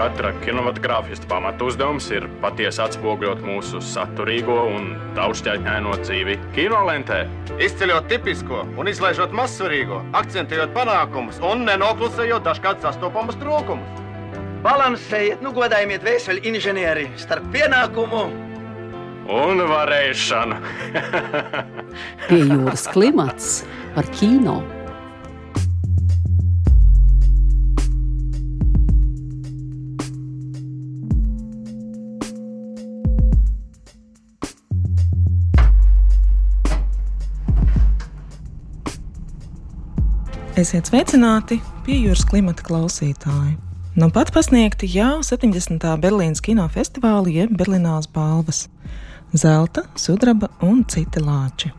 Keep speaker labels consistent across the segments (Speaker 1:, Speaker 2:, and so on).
Speaker 1: katra kinematogrāfista pamatu uzdevums ir patiesi atspoguļot mūsu saturīgo un daudzšķaitņaino dzīvi kinolentē.
Speaker 2: Izceļot tipisko un izlaižot mazsvarīgo, akcentējot panākumus un nenoklusējot dažkārt sastopamus trūkumus.
Speaker 3: Balansējiet, nu godājiet vēseli inženieri starp pienākumu
Speaker 1: un varēšanu.
Speaker 4: Pie jūras klimats par kino.
Speaker 5: Esiet sveicināti pie jūras klimata klausītāji. Nu pat pasniegti jau 70. Berlīnas kinofestivāla jeb Berlīnās balvas - zelta, sudraba un citi lāči.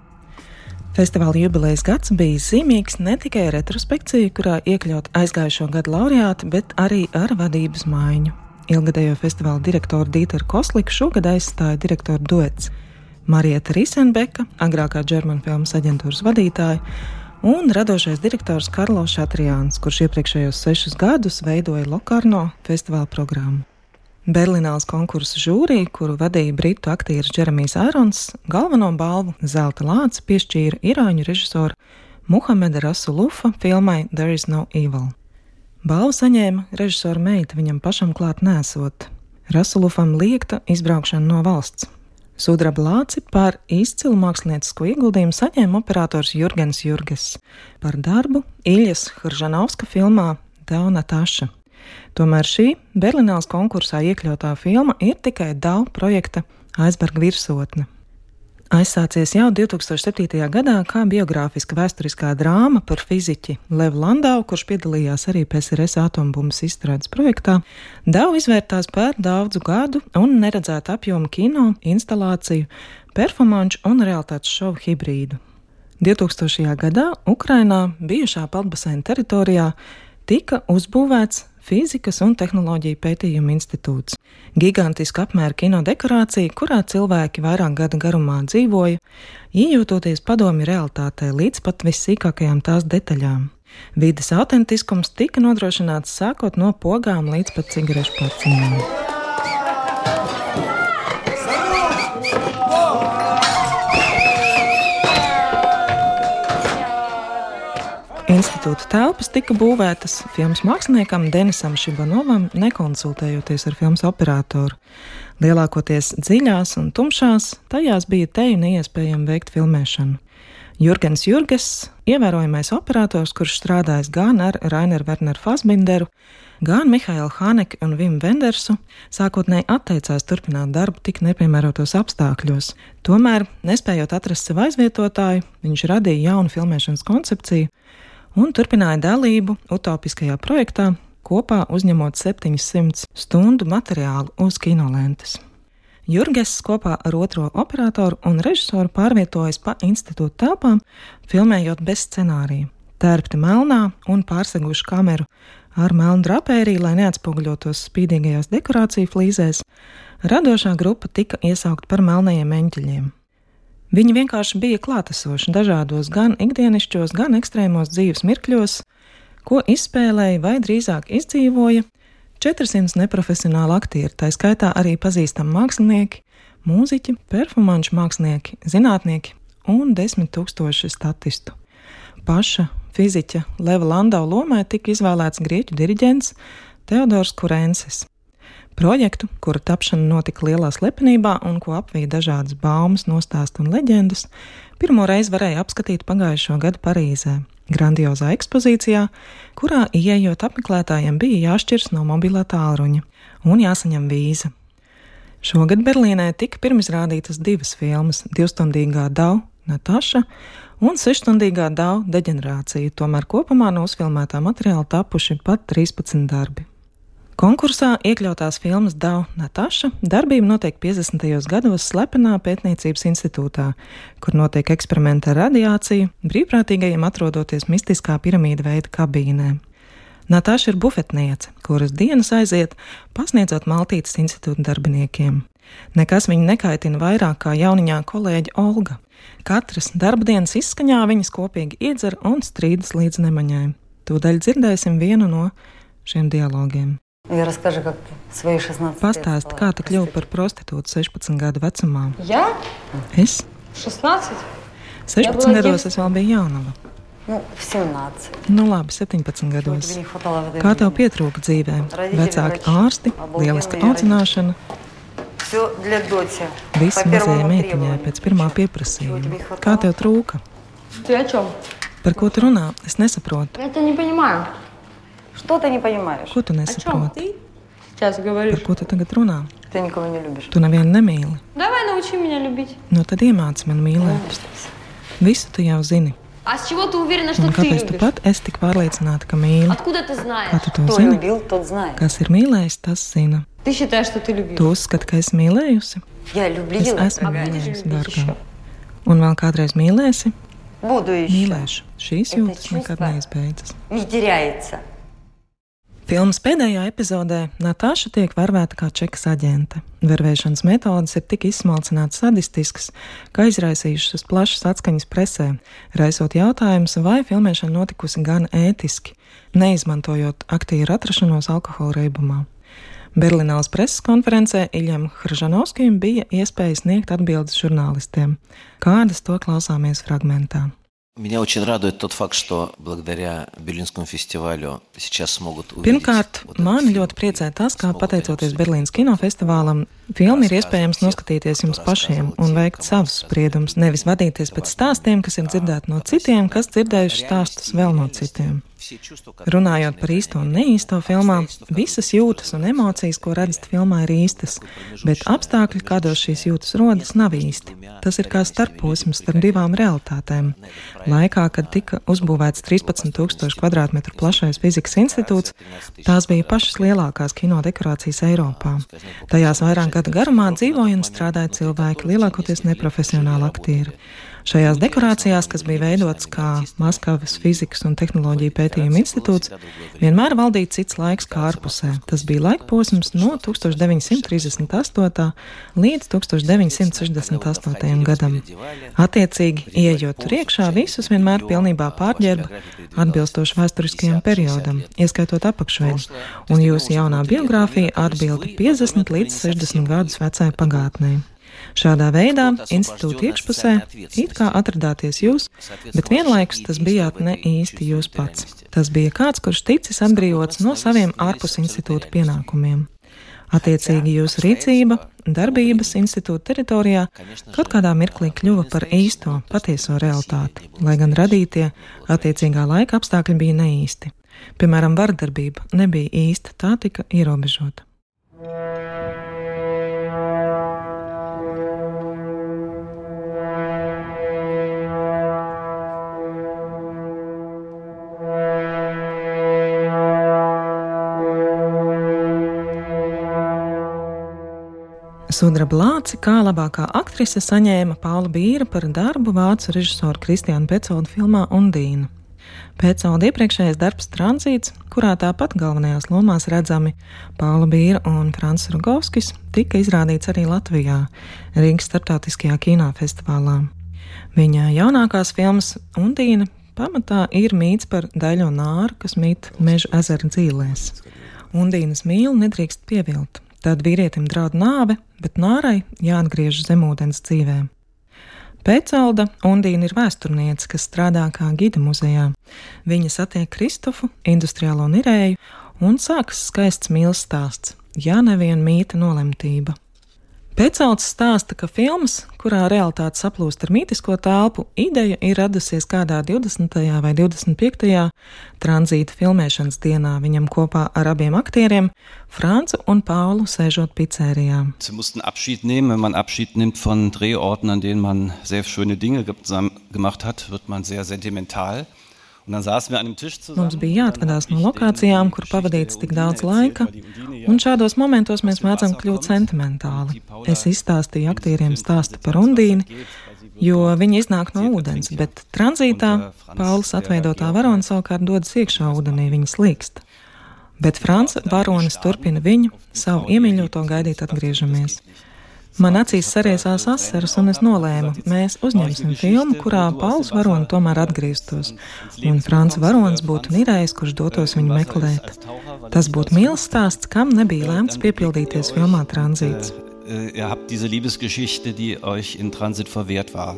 Speaker 5: Festivāla jubilejas gads bija zīmīgs ne tikai ar retrospekciju, kurā iekļaut aizgājušo gadu laureāti, bet arī ar vadības maiņu. Ilgadējo festivāla direktoru Dīteru Kosliku šogad aizstāja direktora duets Marieta Risenbeka, agrākā German filmas aģentūras vadītāja, un radošais direktors Karlo Šatrijāns, kurš iepriekšējos sešus gadus veidoja Lokarno festivāla programmu. Berlīnās konkursu žūrija, kuru vadīja britu aktieris Jeremijs Ārons, galveno balvu Zelta lācis piešķīra irāņu režisoru Muhameda Rasulufa filmai There is no evil. Balvu saņēma režisora meita viņam pašam klāt nesot. Rasulufam liekta izbraukšana no valsts, Sudraba lāci par izcilu māksliniecisko ieguldījumu saņēma operators Jurgens Jurges par darbu Iļas Hržanovska filmā Dauna Taša. Tomēr šī Berlīnās konkursā iekļautā filma ir tikai DAU projekta aizberga virsotne. Aizsācies jau 2007. gadā kā biogrāfiska vēsturiskā drāma par fiziķi Levu Landau, kurš piedalījās arī PSRS atombumbas izstrādes projektā, Dau izvērtās par daudzu gadu un neredzētu apjomu kino, instalāciju, performanču un realitātes šovu hibrīdu. 2000. gadā Ukrainā bijušā Paltbaseina teritorijā tika uzbūvēts Fizikas un tehnoloģiju pētījumu institūts. Gigantiska apmēra kinodekorācija, kurā cilvēki vairāk gada garumā dzīvoja, iejūtoties padomi realitātē līdz pat vissīkākajām tās detaļām. Vides autentiskums tika nodrošināts sākot no pogām līdz pat cigarešu paciņām. Institūta telpas tika būvētas filmas māksliniekam Denisam Šibanovam, nekonsultējoties ar filmas operatoru. Lielākoties dziļās un tumšās, tajās bija teju neiespējami veikt filmēšanu. Jurgens Jurges, ievērojamais operators, kurš strādājis gan ar Raineru Werneru Fasbinderu, gan Mihailu Haneku un Vimu Vendersu, sākotnēji atteicās turpināt darbu tik nepiemērotos apstākļos. Tomēr, nespējot atrast sev aizvietotāju, viņš radīja jaunu filmēšanas koncepciju, un turpināja dalību utopiskajā projektā, kopā uzņemot 700 stundu materiālu uz kinolentes. Jurgis kopā ar otro operatoru un režisoru pārvietojas pa institūta telpām, filmējot bez scenārija, tērpti melnā un pārseguši kameru ar melnu drapēriju, lai neatspoguļotos spīdīgajās dekorāciju flīzēs. Radošā grupa tika iesaukt par melnajiem eņģeļiem. Viņi vienkārši bija klātesoši dažādos gan ikdienišķos, gan ekstrēmos dzīves mirkļos, ko izspēlēja vai drīzāk izdzīvoja 400 neprofesionāli aktieri, tā skaitā arī pazīstami mākslinieki, mūziķi, performanču mākslinieki, zinātnieki un desmit tūkstoši statistu. Paša fiziķa Leva Landau lomai tika izvēlēts grieķu diriģents Teodors Kurensis. Projektu, kura tapšana notika lielā slepenībā un ko apvīja dažādas baumas, nostāstu un leģendas, pirmo reizi varēja apskatīt pagājušo gadu Parīzē, grandiozā ekspozīcijā, kurā ieejot apmeklētājiem bija jāšķirs no mobilā tālruņa un jāsaņem vīza. Šogad Berlīnē tika pirmizrādītas divas filmas - divstundīgā Dau Nataša un sešstundīgā Dau deģenerācija, tomēr kopumā no uzfilmētā materiāla tapuši pat 13 darbi. Konkursā iekļautās filmas Dau Nataša darbība notiek 50. gados slepenā pētniecības institūtā, kur notiek eksperimenti ar radiāciju, brīvprātīgajiem atrodoties mistiskā piramīda veida kabīnē. Natāša ir bufetniece, kuras dienas aiziet pasniedzot Maltītas institūta darbiniekiem. Nekas viņu nekaitina vairāk kā jauniņā kolēģa Olga. Katras darba dienas izskaņā viņas kopīgi iedzer un strīdas līdz nemaņai. Tūdaļ dzirdēsim vienu no šiem dialogiem. Pastāst, kā tu kļuvu par prostitūtu 16 gadu vecumā?
Speaker 6: Jā,
Speaker 5: es.
Speaker 6: 16?
Speaker 5: 16 gados es vēl biju jaunava.
Speaker 7: Nu, 17.
Speaker 5: Nu, labi, 17 gados. Kā tev pietrūka dzīvē? Vecāki ārsti, lieliska audzināšana. Viss mazajai meitiņai pēc pirmā pieprasījuma. Kā tev trūka? Par ko tu runā? Es nesaprotu.
Speaker 6: Es to nepaņēmu.
Speaker 7: Что ты не понимаешь?
Speaker 5: Ko tu
Speaker 6: О чем
Speaker 5: nesaproti?
Speaker 6: ты сейчас
Speaker 5: Par
Speaker 6: говоришь?
Speaker 5: ko tu tagad runā?
Speaker 7: Ты никого не любишь.
Speaker 5: Tu nevienu nemīli.
Speaker 6: Давай научи меня любить.
Speaker 5: Nu, tad iemāci man mīlēt. Visu tu jau zini.
Speaker 6: А с чего ты уверена, что
Speaker 5: Un
Speaker 6: ты
Speaker 5: kāpēc tu
Speaker 6: любишь?
Speaker 5: pat esi tik pārliecināta, ka mīli?
Speaker 6: Откуда ты
Speaker 5: Kā
Speaker 6: знаешь?
Speaker 5: tu to
Speaker 7: Кто
Speaker 5: zini?
Speaker 7: любил, тот знает.
Speaker 5: Kas ir mīlējis, tas zina.
Speaker 6: Ты считаешь, что ты любишь?
Speaker 5: Tu uzskati, ka esi mīlējusi?
Speaker 7: Я
Speaker 5: Es
Speaker 7: любила.
Speaker 5: esmu
Speaker 6: А будешь
Speaker 5: mīlējusi,
Speaker 6: любить
Speaker 5: dārgā.
Speaker 6: еще?
Speaker 5: Un vēl kādreiz mīlēsi?
Speaker 7: Буду еще.
Speaker 5: Mīlēšu. Šīs
Speaker 7: Это
Speaker 5: jūtas nekad
Speaker 7: чувство.
Speaker 5: neizbeidzas.
Speaker 7: Не теряется.
Speaker 5: Filmas pēdējā epizodē Natāša tiek varvēta kā čekas aģente. Vervēšanas metodas ir tik izsmalcinātas sadistiskas, ka aizraisījušas plašas atskaņas presē, raisot jautājumus, vai filmēšana notikusi gan ētiski, neizmantojot aktieru atrašanos alkohola reibumā. Berlīnās preses konferencē Iļam Hržanovskim bija iespēja sniegt atbildes žurnālistiem. Kādas to klausāmies fragmentā?
Speaker 8: Меня очень радует тот факт, что благодаря Берлинскому фестивалю сейчас смогут увидеть...
Speaker 5: Pirmkārt,
Speaker 8: вот этот
Speaker 5: mani
Speaker 8: фильм
Speaker 5: ļoti priecē tas, ka
Speaker 8: смогут
Speaker 5: pateicoties
Speaker 8: они
Speaker 5: Berlīnas kinofestivālam, filmu ir iespējams noskatīties jums pašiem un veikt savus spriedumus, nevis vadīties pēc stāstiem, kas ir dzirdēti no citiem, kas dzirdējuši stāstus vēl no citiem. Runājot par īsto un neīsto filmā, visas jūtas un emocijas, ko redzat filmā, ir īstas, bet apstākļi, kādos šīs jūtas rodas, nav īsti. Tas ir kā starposms starp divām realitātēm. Laikā, kad tika uzbūvēts 13,000 km2 plašais fizikas institūts, tās bija pašas lielākās kino dekorācijas Eiropā. Tajās vairāk gadu garumā dzīvoja un strādāja cilvēki, lielākoties neprofesionāli aktieri. Šajās dekorācijās, kas bija veidotas kā Maskavas fizikas un tehnoloģiju pētījuma institūts, vienmēr valdīja cits laiks kā ārpusē. Tas bija laika posms no 1938. līdz 1968. gadam. Attiecīgi, ieejot tur iekšā, visus vienmēr pilnībā pārģērba atbilstoši vēsturiskajam periodam, ieskaitot apakšveidi, un jūsu jaunā biogrāfija atbilda 50 līdz 60 gadus vecai pagātnē. Šādā veidā institūta iekšpusē it kā atradāties jūs, bet vienlaikus tas bijāt ne īsti jūs pats. Tas bija kāds, kurš ticis atbrīvots no saviem ārpus institūta pienākumiem. Attiecīgi jūsu rīcība, darbības institūta teritorijā kaut kādā mirklī kļuva par īsto, patieso realitāti, lai gan radītie attiecīgā laika apstākļi bija neīsti. Piemēram, vardarbība nebija īsta, tā tika ierobežota. Sudraba Lāci kā labākā aktrise saņēma Paula Bīra par darbu vācu režisoru Kristiānu Pecodu filmā Undīna. Pēcauda iepriekšējais darbs Tranzīts, kurā tāpat galvenajās lomās redzami Paula Bīra un Frants Rugovskis, tika izrādīts arī Latvijā, Rīgas starptautiskajā kinofestivālā. Viņa jaunākās filmas Undīna pamatā ir mīts par daļo nāru, kas mīt meža ezera dzīvēs. Undīnas mīlu nedrīkst pievilt, tad vīrietim draud nāve, bet nārai jāatgriežas zemūdens dzīvēm. Pēcalda Undīna ir vēsturniece, kas strādā kā gida muzejā. Viņa satiek Kristofu, industriālo nirēju, un sākas skaists mīlestības stāsts, ja nevien mīta nolemtība. Pēcauts stāsta, ka filmas, kurā realitāte saplūst ar mītisko telpu, ideja ir radusies kādā 20. vai 25. tranzīta filmēšanas dienā viņam kopā ar abiem aktieriem, Francu un Paulu, sēžot pizzērijā.
Speaker 9: Sie mussten Abschied nehmen. Wenn man Abschied nimmt von Drehorten, an denen man sehr schöne Dinge gemacht hat, wird man sehr sentimental.
Speaker 5: Mums bija jāatvadās no lokācijām, kur pavadīts tik daudz laika, un šādos momentos mēs mēdzam kļūt sentimentāli. Es izstāstīju aktieriem stāstu par Undīnu, jo viņi iznāk no ūdens, bet tranzītā Pauls atveidotā varona savukārt dodas iekšā ūdenī, viņa slīkst. Bet Franca varonis turpina viņu, savu iemīļoto gaidīt atgriežamies. Man acīs sariesās asaras, un es nolēmu, mēs uzņemsim filmu, kurā Pauls varonis tomēr atgrieztos, un Frāns varonis būtu nirējis, kurš dotos viņu meklēt. Tas būtu mīlestības stāsts, kam nebija lēmts piepildīties filmā Tranzīts.
Speaker 9: Äh, ihr habt diese Liebesgeschichte, die euch in Transit verwehrt war.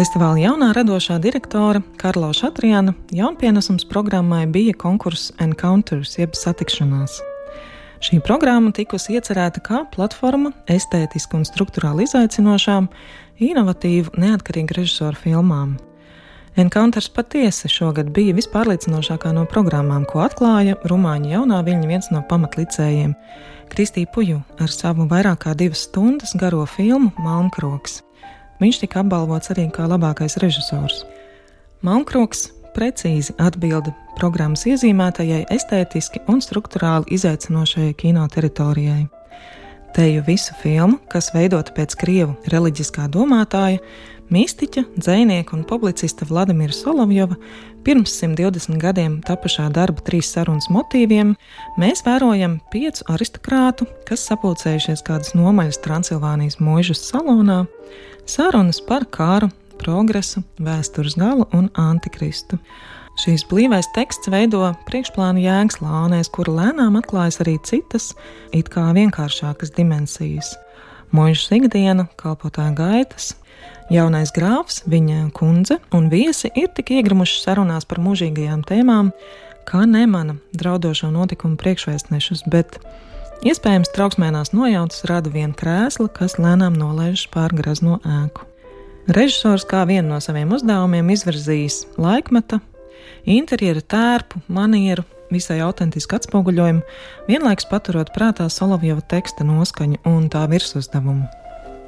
Speaker 5: Festivāla jaunā radošā direktore Karlo Šatriāna jaunpienesums programmai bija konkurss Encounters, jeb satikšanās. Šī programma tikusi iecerēta kā platforma estētiski un struktūrāli izaicinošām, inovatīvu, neatkarīgu režisoru filmām. Encounters patiesi šogad bija vispārliecinošākā no programmām, ko atklāja Rumāņu jaunā viņa viens no pamatlicējiem - Kristī Puju ar savu vairāk kā divas stundas garo filmu Malnkroks. Viņš tika apbalvots arī kā labākais režisors. Malnkroks precīzi atbilda programmas iezīmētajai estētiski un struktūrāli izaicinošajai kino teritorijai. Teju visu filmu, kas veidota pēc krievu reliģiskā domātāja, mistiķa, dzēnieka un publicista Vladimira Solovjova pirms 120 gadiem tapušā darba trīs sarunas motīviem, mēs vērojam piecu aristokrātu, kas sapulcējušies kādas nomaļas Transilvānijas mūžas salonā, Sarunas par kāru, progresu, vēstures galu un antikristu. Šīs blīvais teksts veido priekšplānu jēgas lānēs, kura lēnām atklājas arī citas, it kā vienkāršākas dimensijas. Mūža ikdiena, kalpotāja gaitas, jaunais grāfs, viņa kundze un viesi ir tik iegrimuši sarunās par mūžīgajām tēmām, kā nemana draudošo notikumu priekšvēstnešus, bet Iespējams, trauksmēnās nojautas rada viena krēsla, kas lēnām nolaižas pār grazno ēku. Režisors kā vienu no saviem uzdevumiem izvirzījis laikmeta, interjera tērpu, manieru, visai autentisku atspoguļojumu, vienlaikus paturot prātā Solovjova teksta noskaņu un tā virsuzdevumu.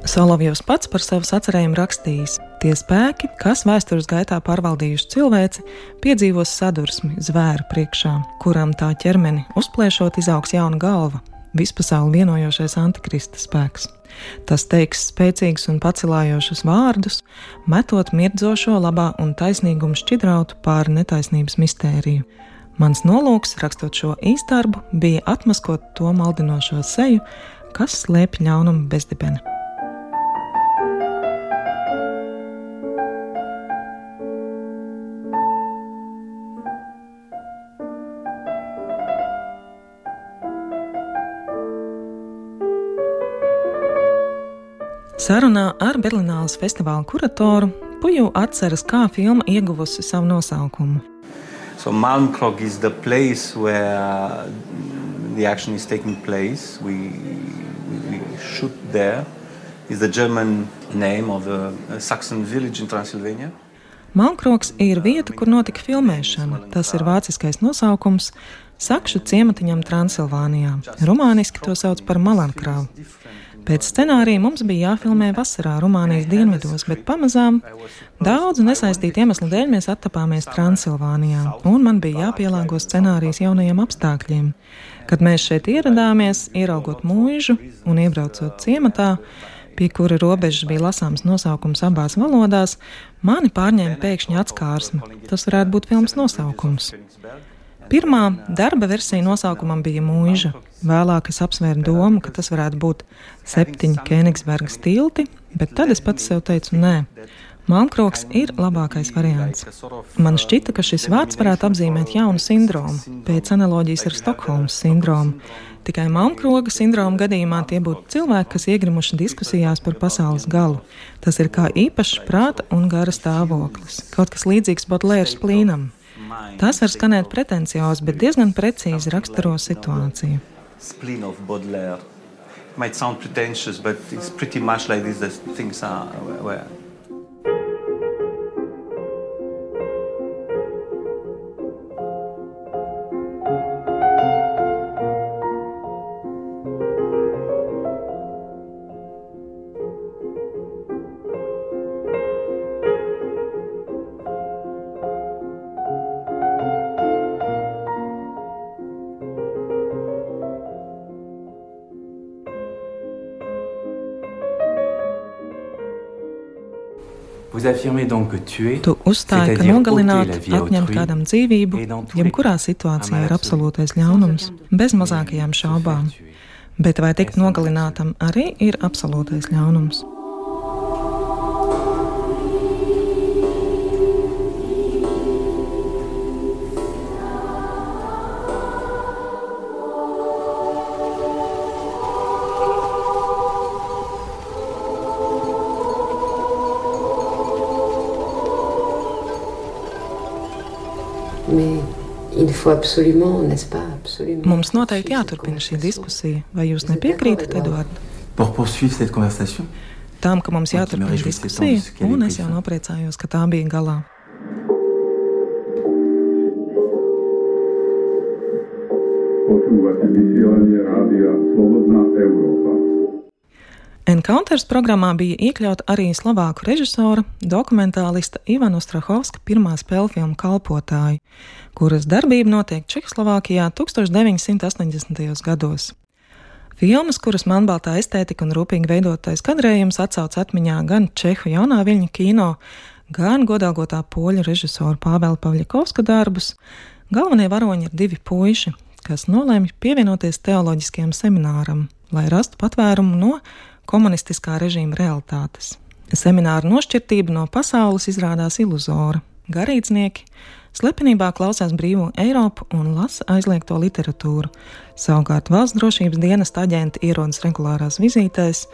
Speaker 5: Solovjovs pats par savu sacerējumu rakstījis: Tie spēki, kas vēstures gaitā pārvaldījuši cilvēci, piedzīvos sadursmi zvēru priekšā, kuram tā ķermeni uzplēšot izaugs jauna galva, vispasauli vienojošais antikrista spēks. Tas teiks spēcīgus un pacelājošus vārdus, metot mirdzošo labā un taisnīgumu šķidrautu pāri netaisnības mistēriju. Mans nolūks, rakstot šo īstarbu, bija atmaskot to maldinošo seju, kas slēpj ļaunumu bezdibeni. Sarunā ar Berlīnas festivāla kuratoru Puju atceras, kā filma ieguvusi savu nosaukumu.
Speaker 10: So Malmkrog is the place where the action is taking place. We, we shoot there. Is the German name of a, Saxon village in Transylvania.
Speaker 5: Malmkroks ir vieta, kur notika filmēšana. Tas ir vāciskais nosaukums Sakšu ciematiņam Transilvānijā. Rumāniski to sauc par Malankrāvu. Pēc scenārija mums bija jāfilmē vasarā Rumānijas dienvidos, bet pamazām daudzu nesaistītu iemeslu dēļ mēs attapāmies Transilvānijā, un man bija jāpielāgo scenārijas jaunajiem apstākļiem. Kad mēs šeit ieradāmies, ieraugot mūžu un iebraucot ciematā, pie kura robežas bija lasāms nosaukums abās valodās, mani pārņēma pēkšņa atskārsme. Tas varētu būt filmas nosaukums. Pirmā darba versija nosaukumam bija mūža. Vēlāk es apsvēru domu, ka tas varētu būt septiņi Kēnigsbergas tilti, bet tad es pats sev teicu, nē. Malmkroks ir labākais variants. Man šķita, ka šis vārds varētu apzīmēt jaunu sindromu, pēc analoģijas ar Stokholmas sindromu. Tikai Malmkroga sindroma gadījumā tie būtu cilvēki, kas iegrimuši diskusijās par pasaules galu. Tas ir kā īpašs prāta un gara stāvoklis, kaut kas līdzīgs Botlēras plīnam. Tas var skanēt pretenciozi, bet diezgan precīzi raksturo situāciju.
Speaker 10: Spleen of Baudelaire. It might sound pretentious, but it's pretty much like this that things are. Where
Speaker 5: Tu uzstāji, ka nogalināt, atņemt kādam dzīvību, jebkurā situācijā ir absolūtais ļaunums, bez mazākajām šaubām. Bet vai tikt nogalinātam arī ir absolūtais ļaunums? Mums noteikti jāturpina šī diskusija. Vai jūs nepiekrītat, Eduard?
Speaker 11: Pour poursuivre cette conversation,
Speaker 5: Tām, ka mums jāturpina diskusija, un es jau nopriecājos, ka tā bija galā.
Speaker 12: Počúvate vysielanie rádia Slobodná Európa.
Speaker 5: Encounters programmā bija iekļauta arī slovāku režisora, dokumentālista Ivana Strahovska pirmā spēļu filmu Kalpotāji, kuras darbība notiek Čehoslovākijā 1980. gados. Filmas, kuras manbaltā estētika un rūpīgi veidotais kadrējums atsauc atmiņā gan Čehu jaunā viļņu kino, gan godāgotā poļu režisora Pāvela Pavļakovska darbus, galvenie varoņi ir divi puiši, kas nolēma pievienoties teoloģiskajam semināram, lai rastu patvērumu no komunistiskā režīma realitātes. Semināra nošķirtība no pasaules izrādās iluzora. Garīdznieki slepenībā klausās brīvo Eiropu un lasa aizliegto literatūru. Savukārt valsts drošības dienesta aģenti ierodas regulārās vizītēs,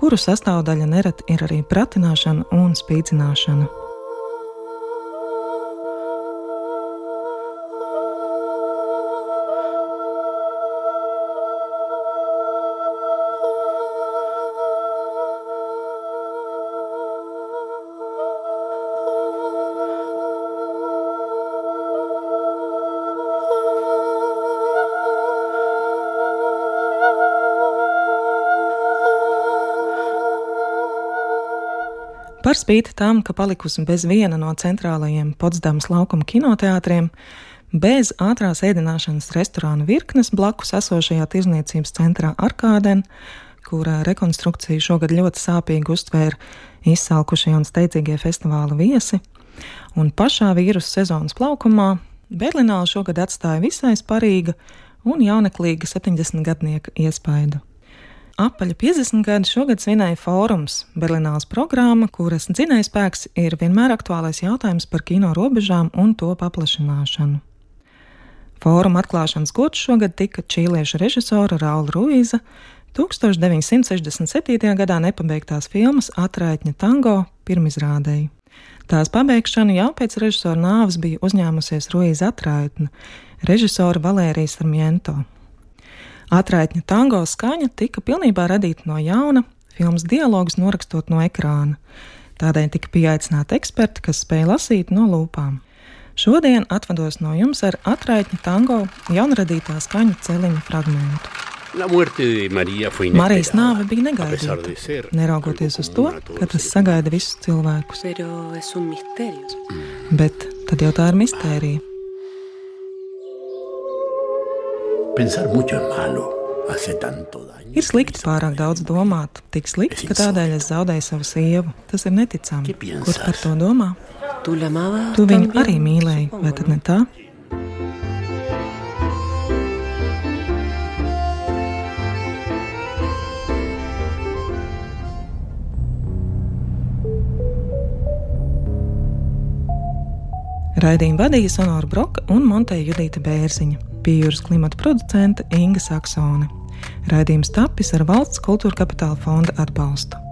Speaker 5: kuru sastāvdaļa nereti ir arī pratināšana un spīdzināšana. Par spīti tam, ka palikusi bez viena no centrālajiem Potsdamas laukuma kinoteātriem, bez ātrās ēdināšanas restorāna virknes blakus esošajā tirzniecības centrā Arkāden, kurā rekonstrukciju šogad ļoti sāpīgi uztvēra izsalkušie un steidzīgie festivāla viesi, un pašā vīrusu sezonas plaukumā Berlīnā šogad atstāja visai sparīga un jauneklīga 70-gadnieka iespaidu. Apaļa 50 gadi šogad svinēja fórums, Berlīnās programma, kuras dzinējspēks ir vienmēr aktuālais jautājums par kino robežām un to paplašināšanu. Fóruma atklāšanas gods šogad tika čīliešu režisora Raula Ruīza 1967. gadā nepabeigtās filmas Atraitņa tango pirmizrādēji. Tās pabeigšanu jau pēc režisora nāves bija uzņēmusies Ruīza Atraitne, režisora Valērijas Sarmiento. Atraitņa tango skaņa tika pilnībā radīta no jauna, filmas dialogus norakstot no ekrāna. Tādēļ tika pieaicināti eksperti, kas spēja lasīt no lūpām. Šodien atvados no jums ar atraitņa tango jaunradītā skaņu celiņa fragmentu.
Speaker 13: La muerte de María fue
Speaker 5: Marijas nāve bija negaidīta, neraugoties uz to, ka tas sagaida visus cilvēkus. Bet tad jau tā ir mistērija.
Speaker 13: Pensar mucho es malo.
Speaker 5: Ir slikti pārāk daudz domāt, tik slikti, ka tādēļ es zaudēju savu sievu. Tas ir neticami. Kurš par to domā? Tu viņu arī mīlēji, vai tad ne tā? Raidījumu vadīja Sonora Broka un Monteja Judīta Bērziņa, pie klimata producente Inga Saksone. Raidījums tapis ar valsts kultūra kapitāla fonda atbalstu.